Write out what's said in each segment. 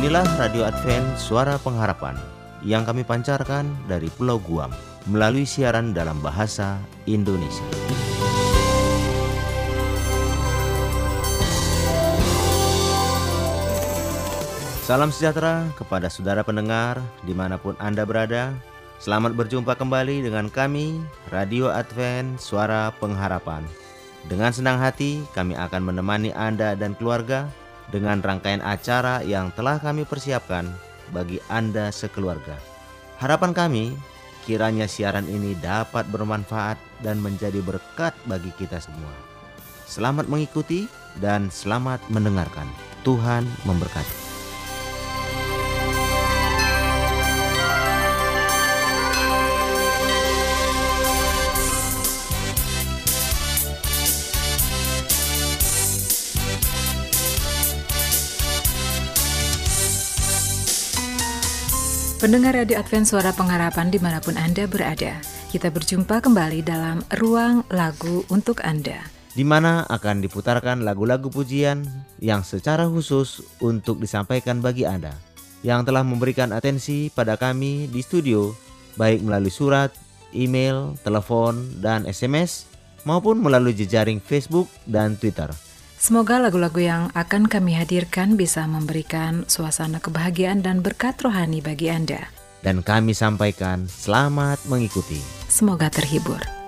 Inilah Radio Advent Suara Pengharapan yang kami pancarkan dari Pulau Guam melalui siaran dalam bahasa Indonesia. Salam sejahtera kepada saudara pendengar di mana pun Anda berada. Selamat berjumpa kembali dengan kami, Radio Advent Suara Pengharapan. Dengan senang hati, kami akan menemani Anda dan keluarga dengan rangkaian acara yang telah kami persiapkan bagi Anda sekeluarga. Harapan kami, kiranya siaran ini dapat bermanfaat dan menjadi berkat bagi kita semua. Selamat mengikuti dan selamat mendengarkan. Tuhan memberkati. Pendengar Radio Advent Suara Pengharapan di mana pun Anda berada, kita berjumpa kembali dalam Ruang Lagu untuk Anda. Di mana akan diputarkan lagu-lagu pujian yang secara khusus untuk disampaikan bagi Anda yang telah memberikan atensi pada kami di studio, baik melalui surat, email, telepon, dan SMS, maupun melalui jejaring Facebook dan Twitter. Semoga lagu-lagu yang akan kami hadirkan bisa memberikan suasana kebahagiaan dan berkat rohani bagi Anda. Dan kami sampaikan selamat mengikuti. Semoga terhibur.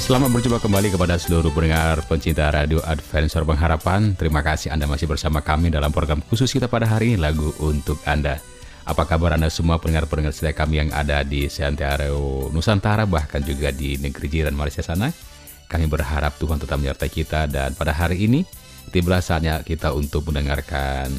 Selamat berjumpa kembali kepada seluruh pendengar pencinta Radio Adventure Pengharapan. Terima kasih Anda masih bersama kami dalam program khusus kita pada hari ini, Lagu Untuk Anda. Apa kabar Anda semua pendengar-pendengar setia kami yang ada di Seantero Nusantara, bahkan juga di negeri jiran Malaysia sana? Kami berharap Tuhan tetap menyertai kita dan pada hari ini, tiba saatnya kita untuk mendengarkan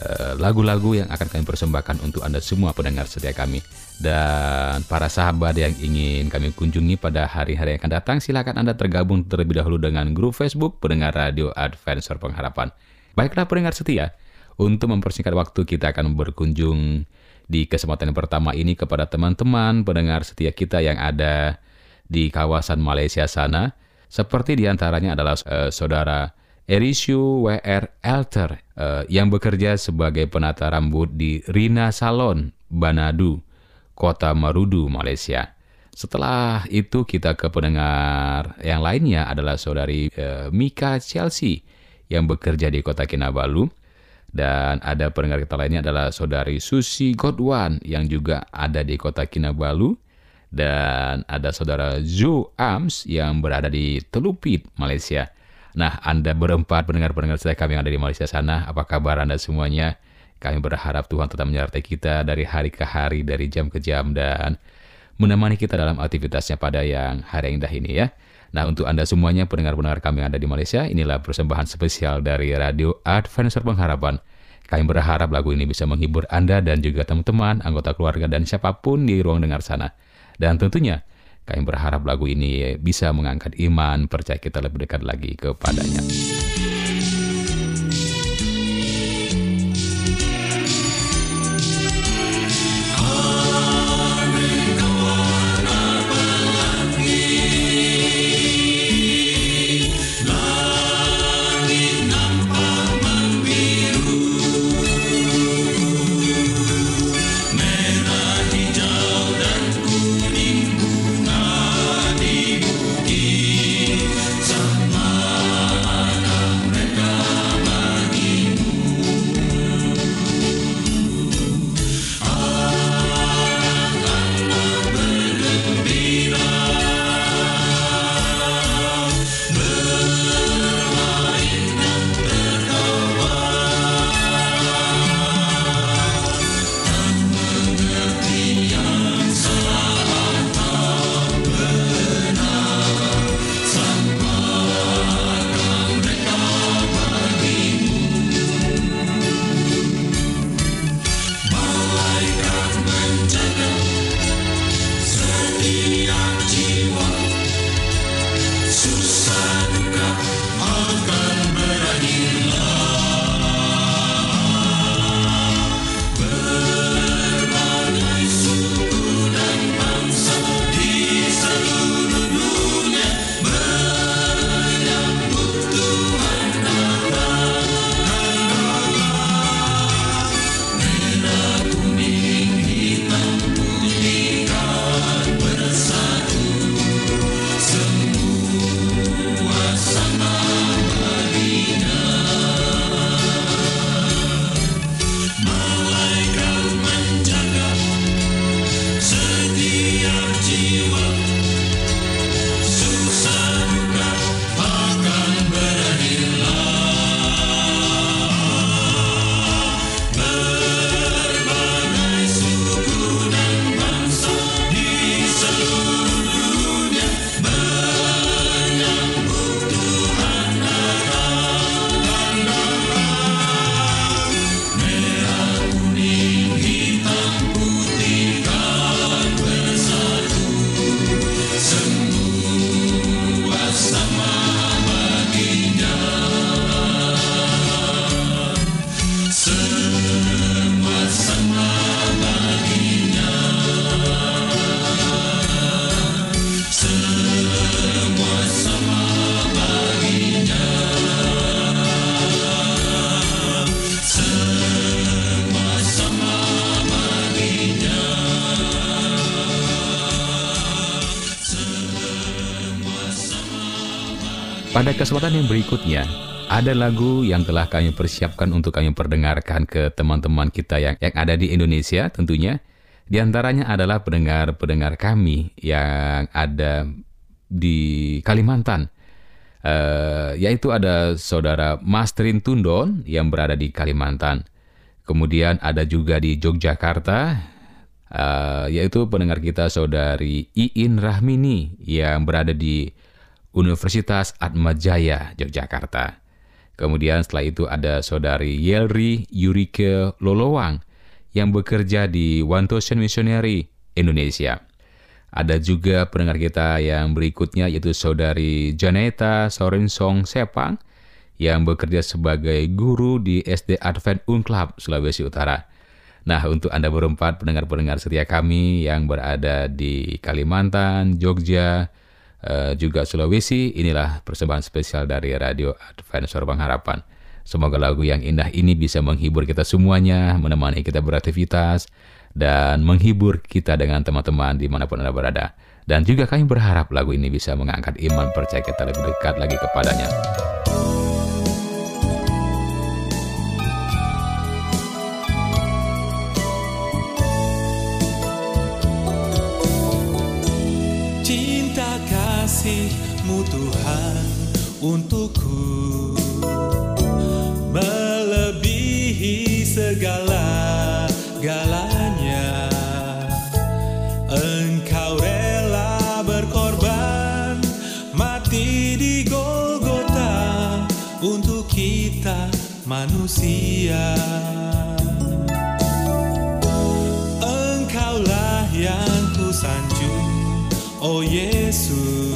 eh, lagu-lagu yang akan kami persembahkan untuk Anda semua pendengar setia kami dan para sahabat yang ingin kami kunjungi pada hari-hari yang akan datang, silakan Anda tergabung terlebih dahulu dengan grup Facebook Pendengar Radio Adventure Pengharapan. Baiklah pendengar setia, untuk mempersingkat waktu kita akan berkunjung di kesempatan pertama ini kepada teman-teman pendengar setia kita yang ada di kawasan Malaysia sana. Seperti di antaranya adalah uh, saudara Erishu W.R. Elter uh, yang bekerja sebagai penata rambut di Rina Salon, Banadu kota Marudu, Malaysia. Setelah itu kita ke pendengar yang lainnya adalah saudari uh, Mika Chelsea yang bekerja di kota Kinabalu. Dan ada pendengar kita lainnya adalah saudari Susi Godwan yang juga ada di kota Kinabalu. Dan ada saudara Zu Ams yang berada di Telupit, Malaysia. Nah, Anda berempat pendengar-pendengar saya kami yang ada di Malaysia sana, apa kabar Anda semuanya? Kami berharap Tuhan tetap menyertai kita dari hari ke hari, dari jam ke jam, dan menemani kita dalam aktivitasnya pada yang hari yang indah ini ya. Nah untuk Anda semuanya pendengar-pendengar kami yang ada di Malaysia, inilah persembahan spesial dari Radio Adventure Pengharapan. Kami berharap lagu ini bisa menghibur Anda dan juga teman-teman, anggota keluarga, dan siapa pun di ruang dengar sana. Dan tentunya, kami berharap lagu ini bisa mengangkat iman, percaya kita lebih dekat lagi kepadanya. Pada kesempatan yang berikutnya, ada lagu yang telah kami persiapkan untuk kami perdengarkan ke teman-teman kita yang, yang ada di Indonesia tentunya. Di antaranya adalah pendengar-pendengar kami yang ada di Kalimantan. Uh, yaitu ada saudara Mastrin Tundon yang berada di Kalimantan. Kemudian ada juga di Yogyakarta, uh, yaitu pendengar kita saudari Iin Rahmini yang berada di Universitas Atmajaya, Yogyakarta. Kemudian setelah itu ada saudari Yelri Yurike Lolowang yang bekerja di Wantosen Missionary, Indonesia. Ada juga pendengar kita yang berikutnya yaitu saudari Janeta Sorensong Sepang yang bekerja sebagai guru di SD Advent Unclub, Sulawesi Utara. Nah, untuk Anda berempat pendengar-pendengar setia kami yang berada di Kalimantan, Jogja, uh, juga Sulawesi. Inilah persembahan spesial dari Radio Advent Suara Harapan. Semoga lagu yang indah ini bisa menghibur kita semuanya, menemani kita beraktivitas, dan menghibur kita dengan teman-teman di mana pun Anda berada. Dan juga kami berharap lagu ini bisa mengangkat iman percaya kita lebih dekat lagi kepadanya. Tuhan untukku. Melebihi segala galanya. Engkau rela berkorban mati di Golgota untuk kita manusia. Engkaulah yang ku sanjung Oh Yesus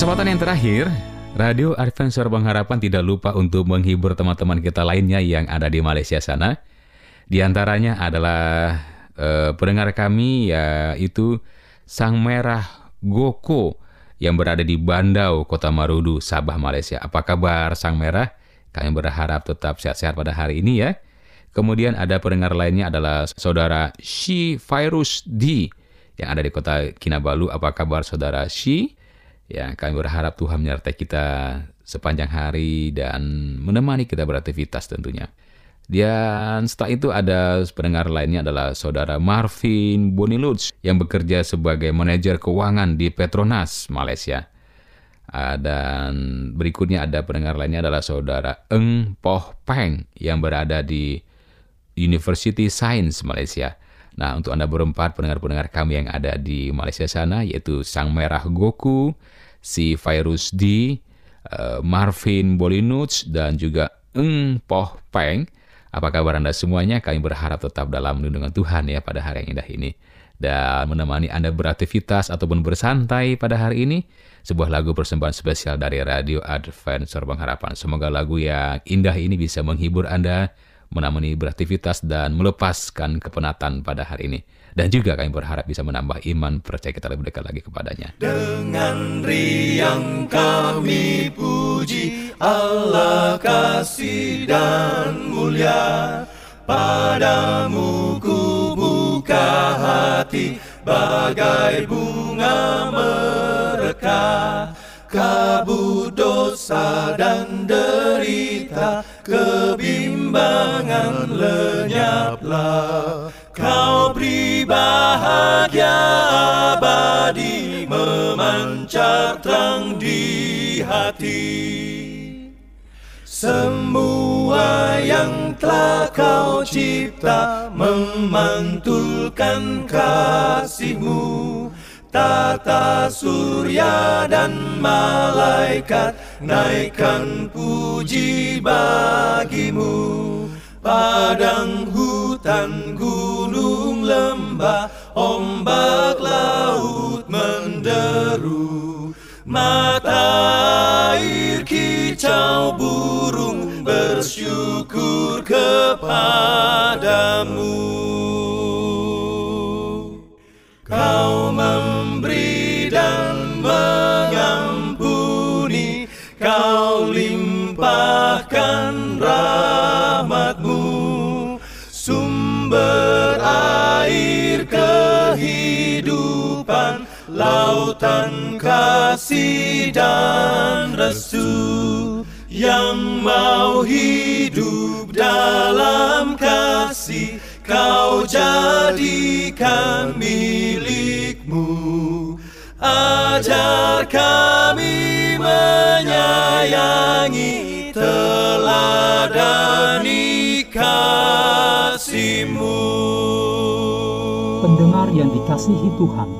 Kesempatan yang terakhir, Radio Advent Suara Pengharapan tidak lupa untuk menghibur teman-teman kita lainnya yang ada di Malaysia sana. Di antaranya adalah eh, pendengar kami yaitu Sang Merah Goko yang berada di Bandau, Kota Marudu, Sabah, Malaysia. Apa kabar Sang Merah? Kami berharap tetap sehat-sehat pada hari ini ya. Kemudian ada pendengar lainnya adalah saudara Shi Virus D yang ada di kota Kinabalu. Apa kabar saudara Shi? Ya, kami berharap Tuhan menyertai kita sepanjang hari dan menemani kita beraktivitas tentunya. Dan setelah itu ada pendengar lainnya adalah saudara Marvin Boniluts yang bekerja sebagai manajer keuangan di Petronas, Malaysia. Ah, Dan berikutnya ada pendengar lainnya adalah saudara Eng Poh Peng yang berada di University Science Malaysia. Nah, untuk Anda berempat pendengar-pendengar kami yang ada di Malaysia sana, yaitu Sang Merah Goku, si Virus D, eh, Marvin Bolinuts, dan juga Eng Poh Peng. Apa kabar Anda semuanya? Kami berharap tetap dalam lindungan Tuhan ya pada hari yang indah ini. Dan menemani Anda beraktivitas ataupun bersantai pada hari ini, sebuah lagu persembahan spesial dari Radio Advent Sorbang Harapan. Semoga lagu yang indah ini bisa menghibur Anda, menemani beraktivitas dan melepaskan kepenatan pada hari ini. Dan juga kami berharap bisa menambah iman percaya kita lebih dekat lagi kepadanya. Dengan riang kami puji Allah kasih dan mulia Padamu ku buka hati bagai bunga mereka Kabut dosa dan derita Kebimbangan lenyaplah. Kau beri bahagia abadi Memancar terang di hati. Semua yang telah kau cipta memantulkan kasihmu Tata surya dan malaikat naikkan puji bagimu. Padang hutan gunung lembah ombak laut menderu. Mata air kicau burung bersyukur kepadamu Lautan kasih dan restu Yang mau hidup dalam kasih. Kau jadikan milikmu. Ajar kami menyayangi Teladani kasihmu. Pendengar yang dikasihi Tuhan,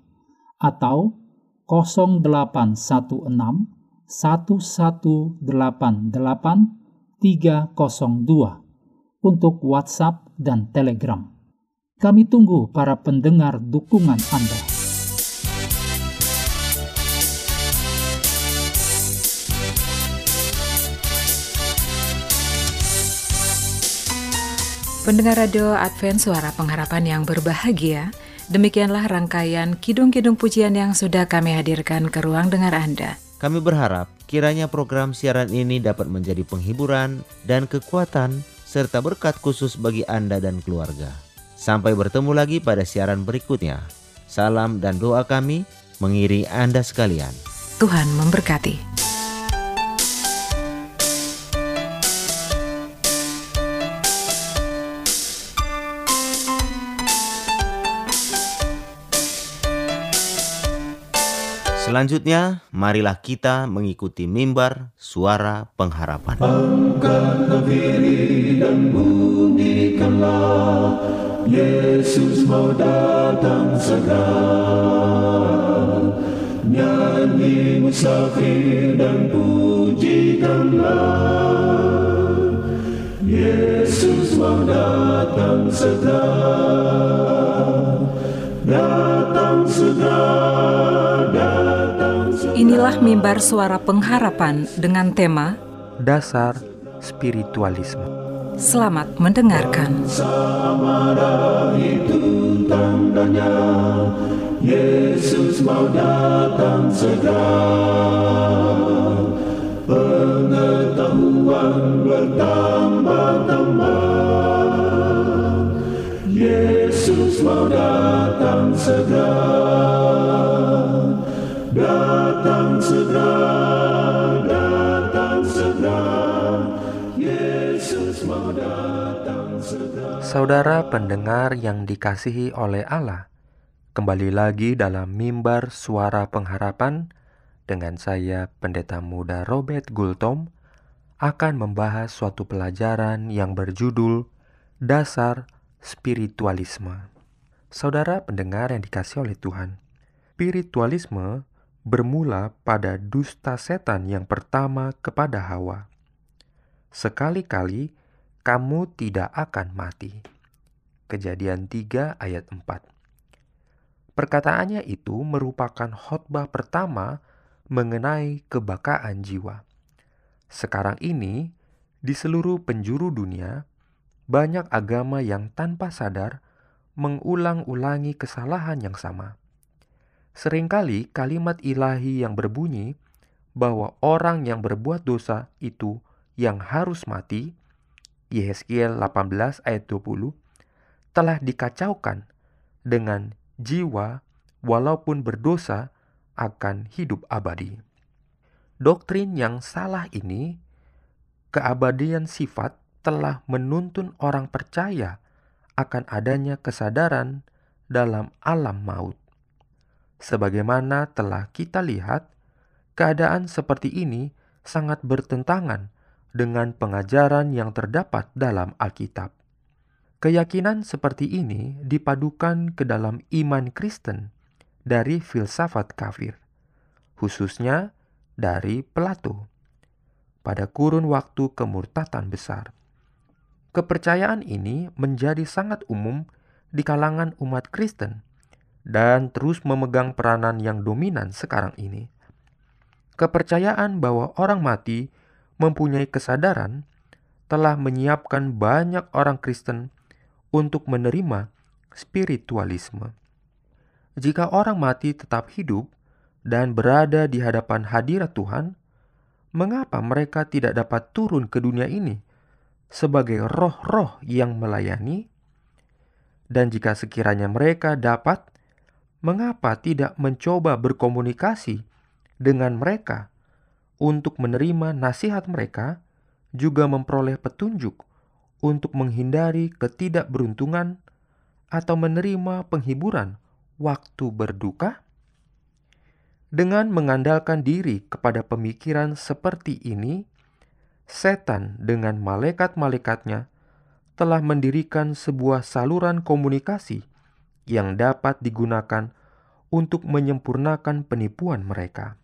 atau 0816 1188 302 untuk WhatsApp dan Telegram. Kami tunggu para pendengar dukungan Anda. Pendengar radio Advent Suara Pengharapan yang berbahagia, demikianlah rangkaian kidung-kidung pujian yang sudah kami hadirkan ke ruang dengar Anda. Kami berharap kiranya program siaran ini dapat menjadi penghiburan dan kekuatan serta berkat khusus bagi Anda dan keluarga. Sampai bertemu lagi pada siaran berikutnya. Salam dan doa kami mengiri Anda sekalian. Tuhan memberkati. Selanjutnya, marilah kita mengikuti mimbar suara pengharapan. Dan bunyikanlah, Yesus mau datang segera. Nyanyi musafir dan pujikanlah, Yesus mau datang segera. Datang Inilah mimbar suara pengharapan dengan tema dasar spiritualisme. Selamat mendengarkan. Samara itu tandanya Yesus mau datang segera Pengetahuan bertambah-tambah Yesus mau datang segera Datang Saudara pendengar yang dikasihi oleh Allah, kembali lagi dalam mimbar suara pengharapan dengan saya Pendeta Muda Robert Gultom akan membahas suatu pelajaran yang berjudul Dasar Spiritualisme. Saudara pendengar yang dikasihi oleh Tuhan, spiritualisme bermula pada dusta setan yang pertama kepada Hawa. Sekali-kali kamu tidak akan mati. Kejadian 3 ayat 4. Perkataannya itu merupakan khotbah pertama mengenai kebakaan jiwa. Sekarang ini, di seluruh penjuru dunia, banyak agama yang tanpa sadar mengulang-ulangi kesalahan yang sama. Seringkali kalimat ilahi yang berbunyi bahwa orang yang berbuat dosa itu yang harus mati, Yehezkiel 18 ayat 20, telah dikacaukan dengan jiwa walaupun berdosa akan hidup abadi. Doktrin yang salah ini, keabadian sifat telah menuntun orang percaya akan adanya kesadaran dalam alam maut. Sebagaimana telah kita lihat, keadaan seperti ini sangat bertentangan dengan pengajaran yang terdapat dalam Alkitab. Keyakinan seperti ini dipadukan ke dalam iman Kristen dari filsafat kafir, khususnya dari Plato. Pada kurun waktu kemurtatan besar, kepercayaan ini menjadi sangat umum di kalangan umat Kristen dan terus memegang peranan yang dominan sekarang ini. Kepercayaan bahwa orang mati mempunyai kesadaran telah menyiapkan banyak orang Kristen untuk menerima spiritualisme. Jika orang mati tetap hidup dan berada di hadapan hadirat Tuhan, mengapa mereka tidak dapat turun ke dunia ini sebagai roh-roh yang melayani? Dan jika sekiranya mereka dapat mengapa tidak mencoba berkomunikasi dengan mereka untuk menerima nasihat mereka, juga memperoleh petunjuk untuk menghindari ketidakberuntungan atau menerima penghiburan waktu berduka? Dengan mengandalkan diri kepada pemikiran seperti ini, setan dengan malaikat-malaikatnya telah mendirikan sebuah saluran komunikasi yang dapat digunakan untuk menyempurnakan penipuan mereka.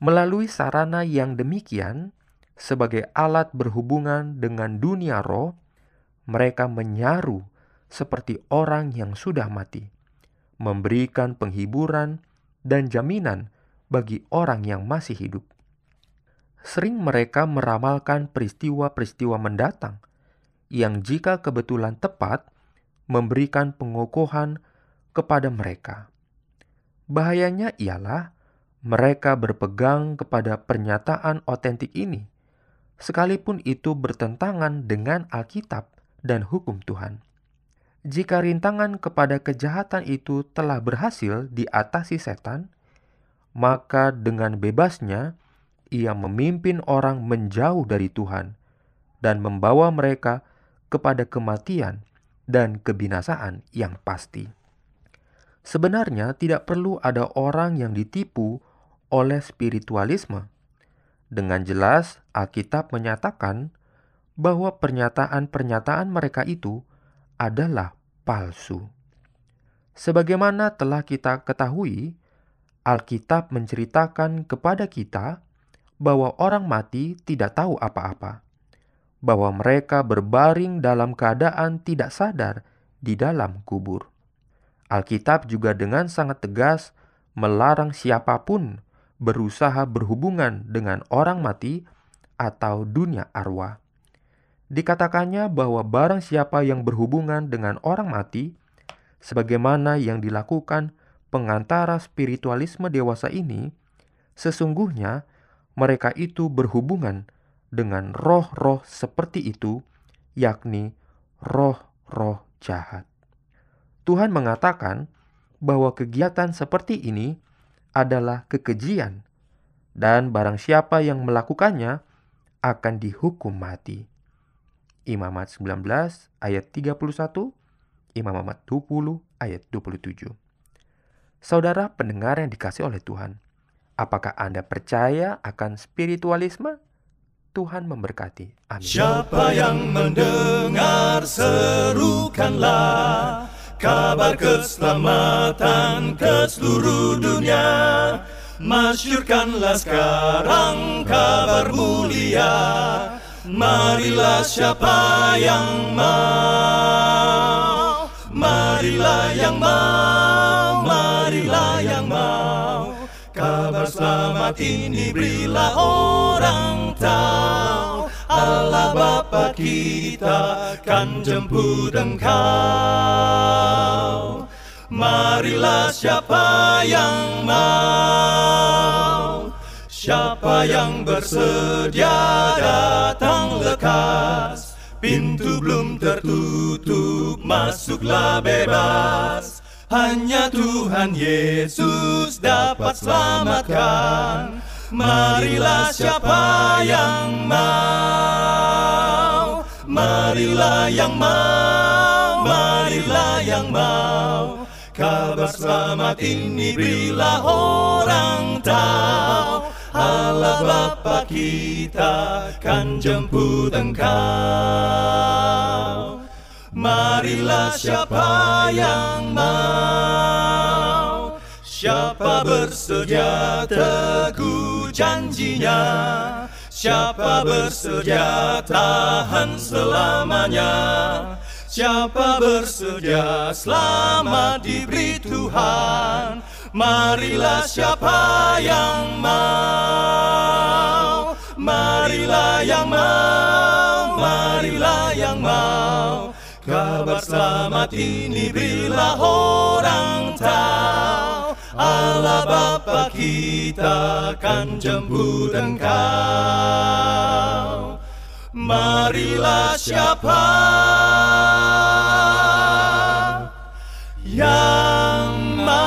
Melalui sarana yang demikian, sebagai alat berhubungan dengan dunia roh, mereka menyaru seperti orang yang sudah mati, memberikan penghiburan dan jaminan bagi orang yang masih hidup. Sering mereka meramalkan peristiwa-peristiwa mendatang yang jika kebetulan tepat memberikan pengokohan kepada mereka. Bahayanya ialah mereka berpegang kepada pernyataan otentik ini, sekalipun itu bertentangan dengan Alkitab dan hukum Tuhan. Jika rintangan kepada kejahatan itu telah berhasil diatasi setan, maka dengan bebasnya ia memimpin orang menjauh dari Tuhan dan membawa mereka kepada kematian dan kebinasaan yang pasti. Sebenarnya, tidak perlu ada orang yang ditipu oleh spiritualisme. Dengan jelas, Alkitab menyatakan bahwa pernyataan-pernyataan mereka itu adalah palsu. Sebagaimana telah kita ketahui, Alkitab menceritakan kepada kita bahwa orang mati tidak tahu apa-apa bahwa mereka berbaring dalam keadaan tidak sadar di dalam kubur. Alkitab juga dengan sangat tegas melarang siapa pun berusaha berhubungan dengan orang mati atau dunia arwah. Dikatakannya bahwa barang siapa yang berhubungan dengan orang mati, sebagaimana yang dilakukan pengantara spiritualisme dewasa ini, sesungguhnya mereka itu berhubungan dengan roh-roh seperti itu, yakni roh-roh jahat. Tuhan mengatakan bahwa kegiatan seperti ini adalah kekejian, dan barang siapa yang melakukannya akan dihukum mati. Imamat 19 ayat 31, Imamat 20 ayat 27. Saudara pendengar yang dikasih oleh Tuhan, apakah Anda percaya akan spiritualisme? Tuhan memberkati. Amin. Siapa yang mendengar serukanlah kabar keselamatan ke seluruh dunia. Masyurkanlah sekarang kabar mulia. Marilah siapa yang mau. Marilah yang mau. Marilah yang mau. Kabar selamat ini berilah orang tahu. Allah Bapa kita kan jemput engkau. Marilah siapa yang mau. Siapa yang bersedia datang lekas. Pintu belum tertutup masuklah bebas hanya Tuhan Yesus dapat selamatkan. Marilah siapa yang mau, marilah yang mau, marilah yang mau. Kabar selamat ini berilah orang tahu. Allah Bapa kita kan jemput engkau. Marilah siapa yang mau? Siapa bersedia teguh janjinya. Siapa bersedia tahan selamanya? Siapa bersedia selamat diberi Tuhan? Marilah siapa yang mau? Marilah yang mau. Marilah yang mau Kabar selamat ini bila orang tahu. Allah Bapa kita akan jemput engkau. Marilah siapa yang mau?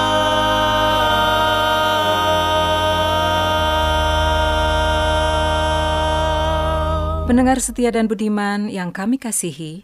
Pendengar setia dan budiman yang kami kasihi,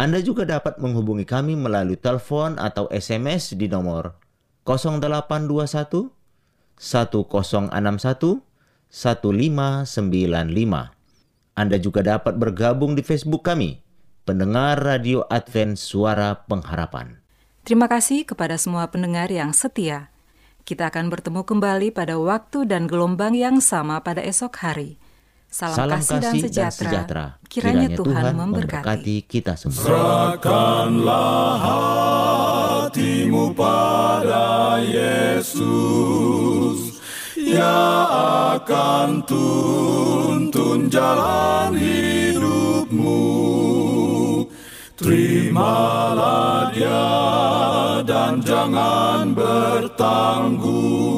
Anda juga dapat menghubungi kami melalui telepon atau SMS di nomor 0821 1061 1595. Anda juga dapat bergabung di Facebook kami, pendengar Radio Advent Suara Pengharapan. Terima kasih kepada semua pendengar yang setia. Kita akan bertemu kembali pada waktu dan gelombang yang sama pada esok hari. Salam, kasih, dan sejahtera. Kiranya, Tuhan, memberkati. kita semua. Serahkanlah hatimu pada Yesus Ia akan tuntun jalan hidupmu Terimalah dia dan jangan bertangguh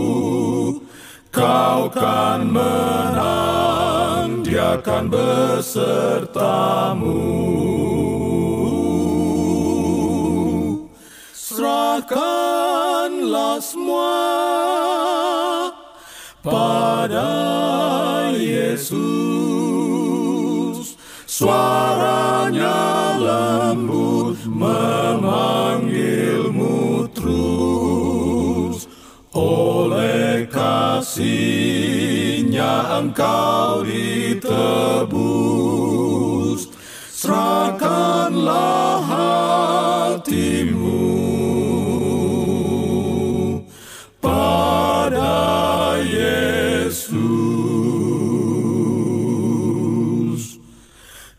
Kau kan menang, dia kan besertamu. Serahkanlah semua pada Yesus. Suaranya lembut memanggilmu engkau ditebus Serahkanlah hatimu pada Yesus.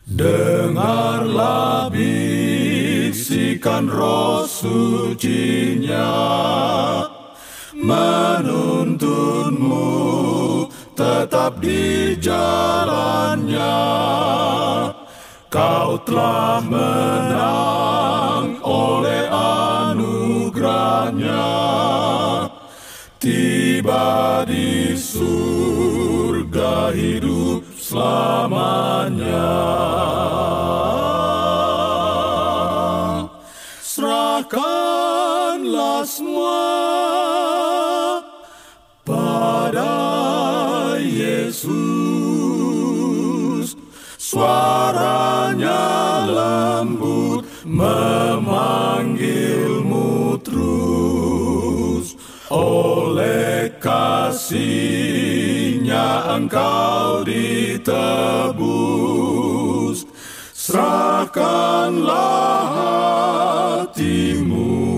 Dengarlah bisikan roh sucinya Menuntunmu tetap di jalannya. Kau telah menang oleh anugerahnya. Tiba di surga hidup selamanya. Serahkanlah semua pada Suaranya lembut memanggilmu terus. Oleh kasihnya engkau ditebus. Serahkanlah hatimu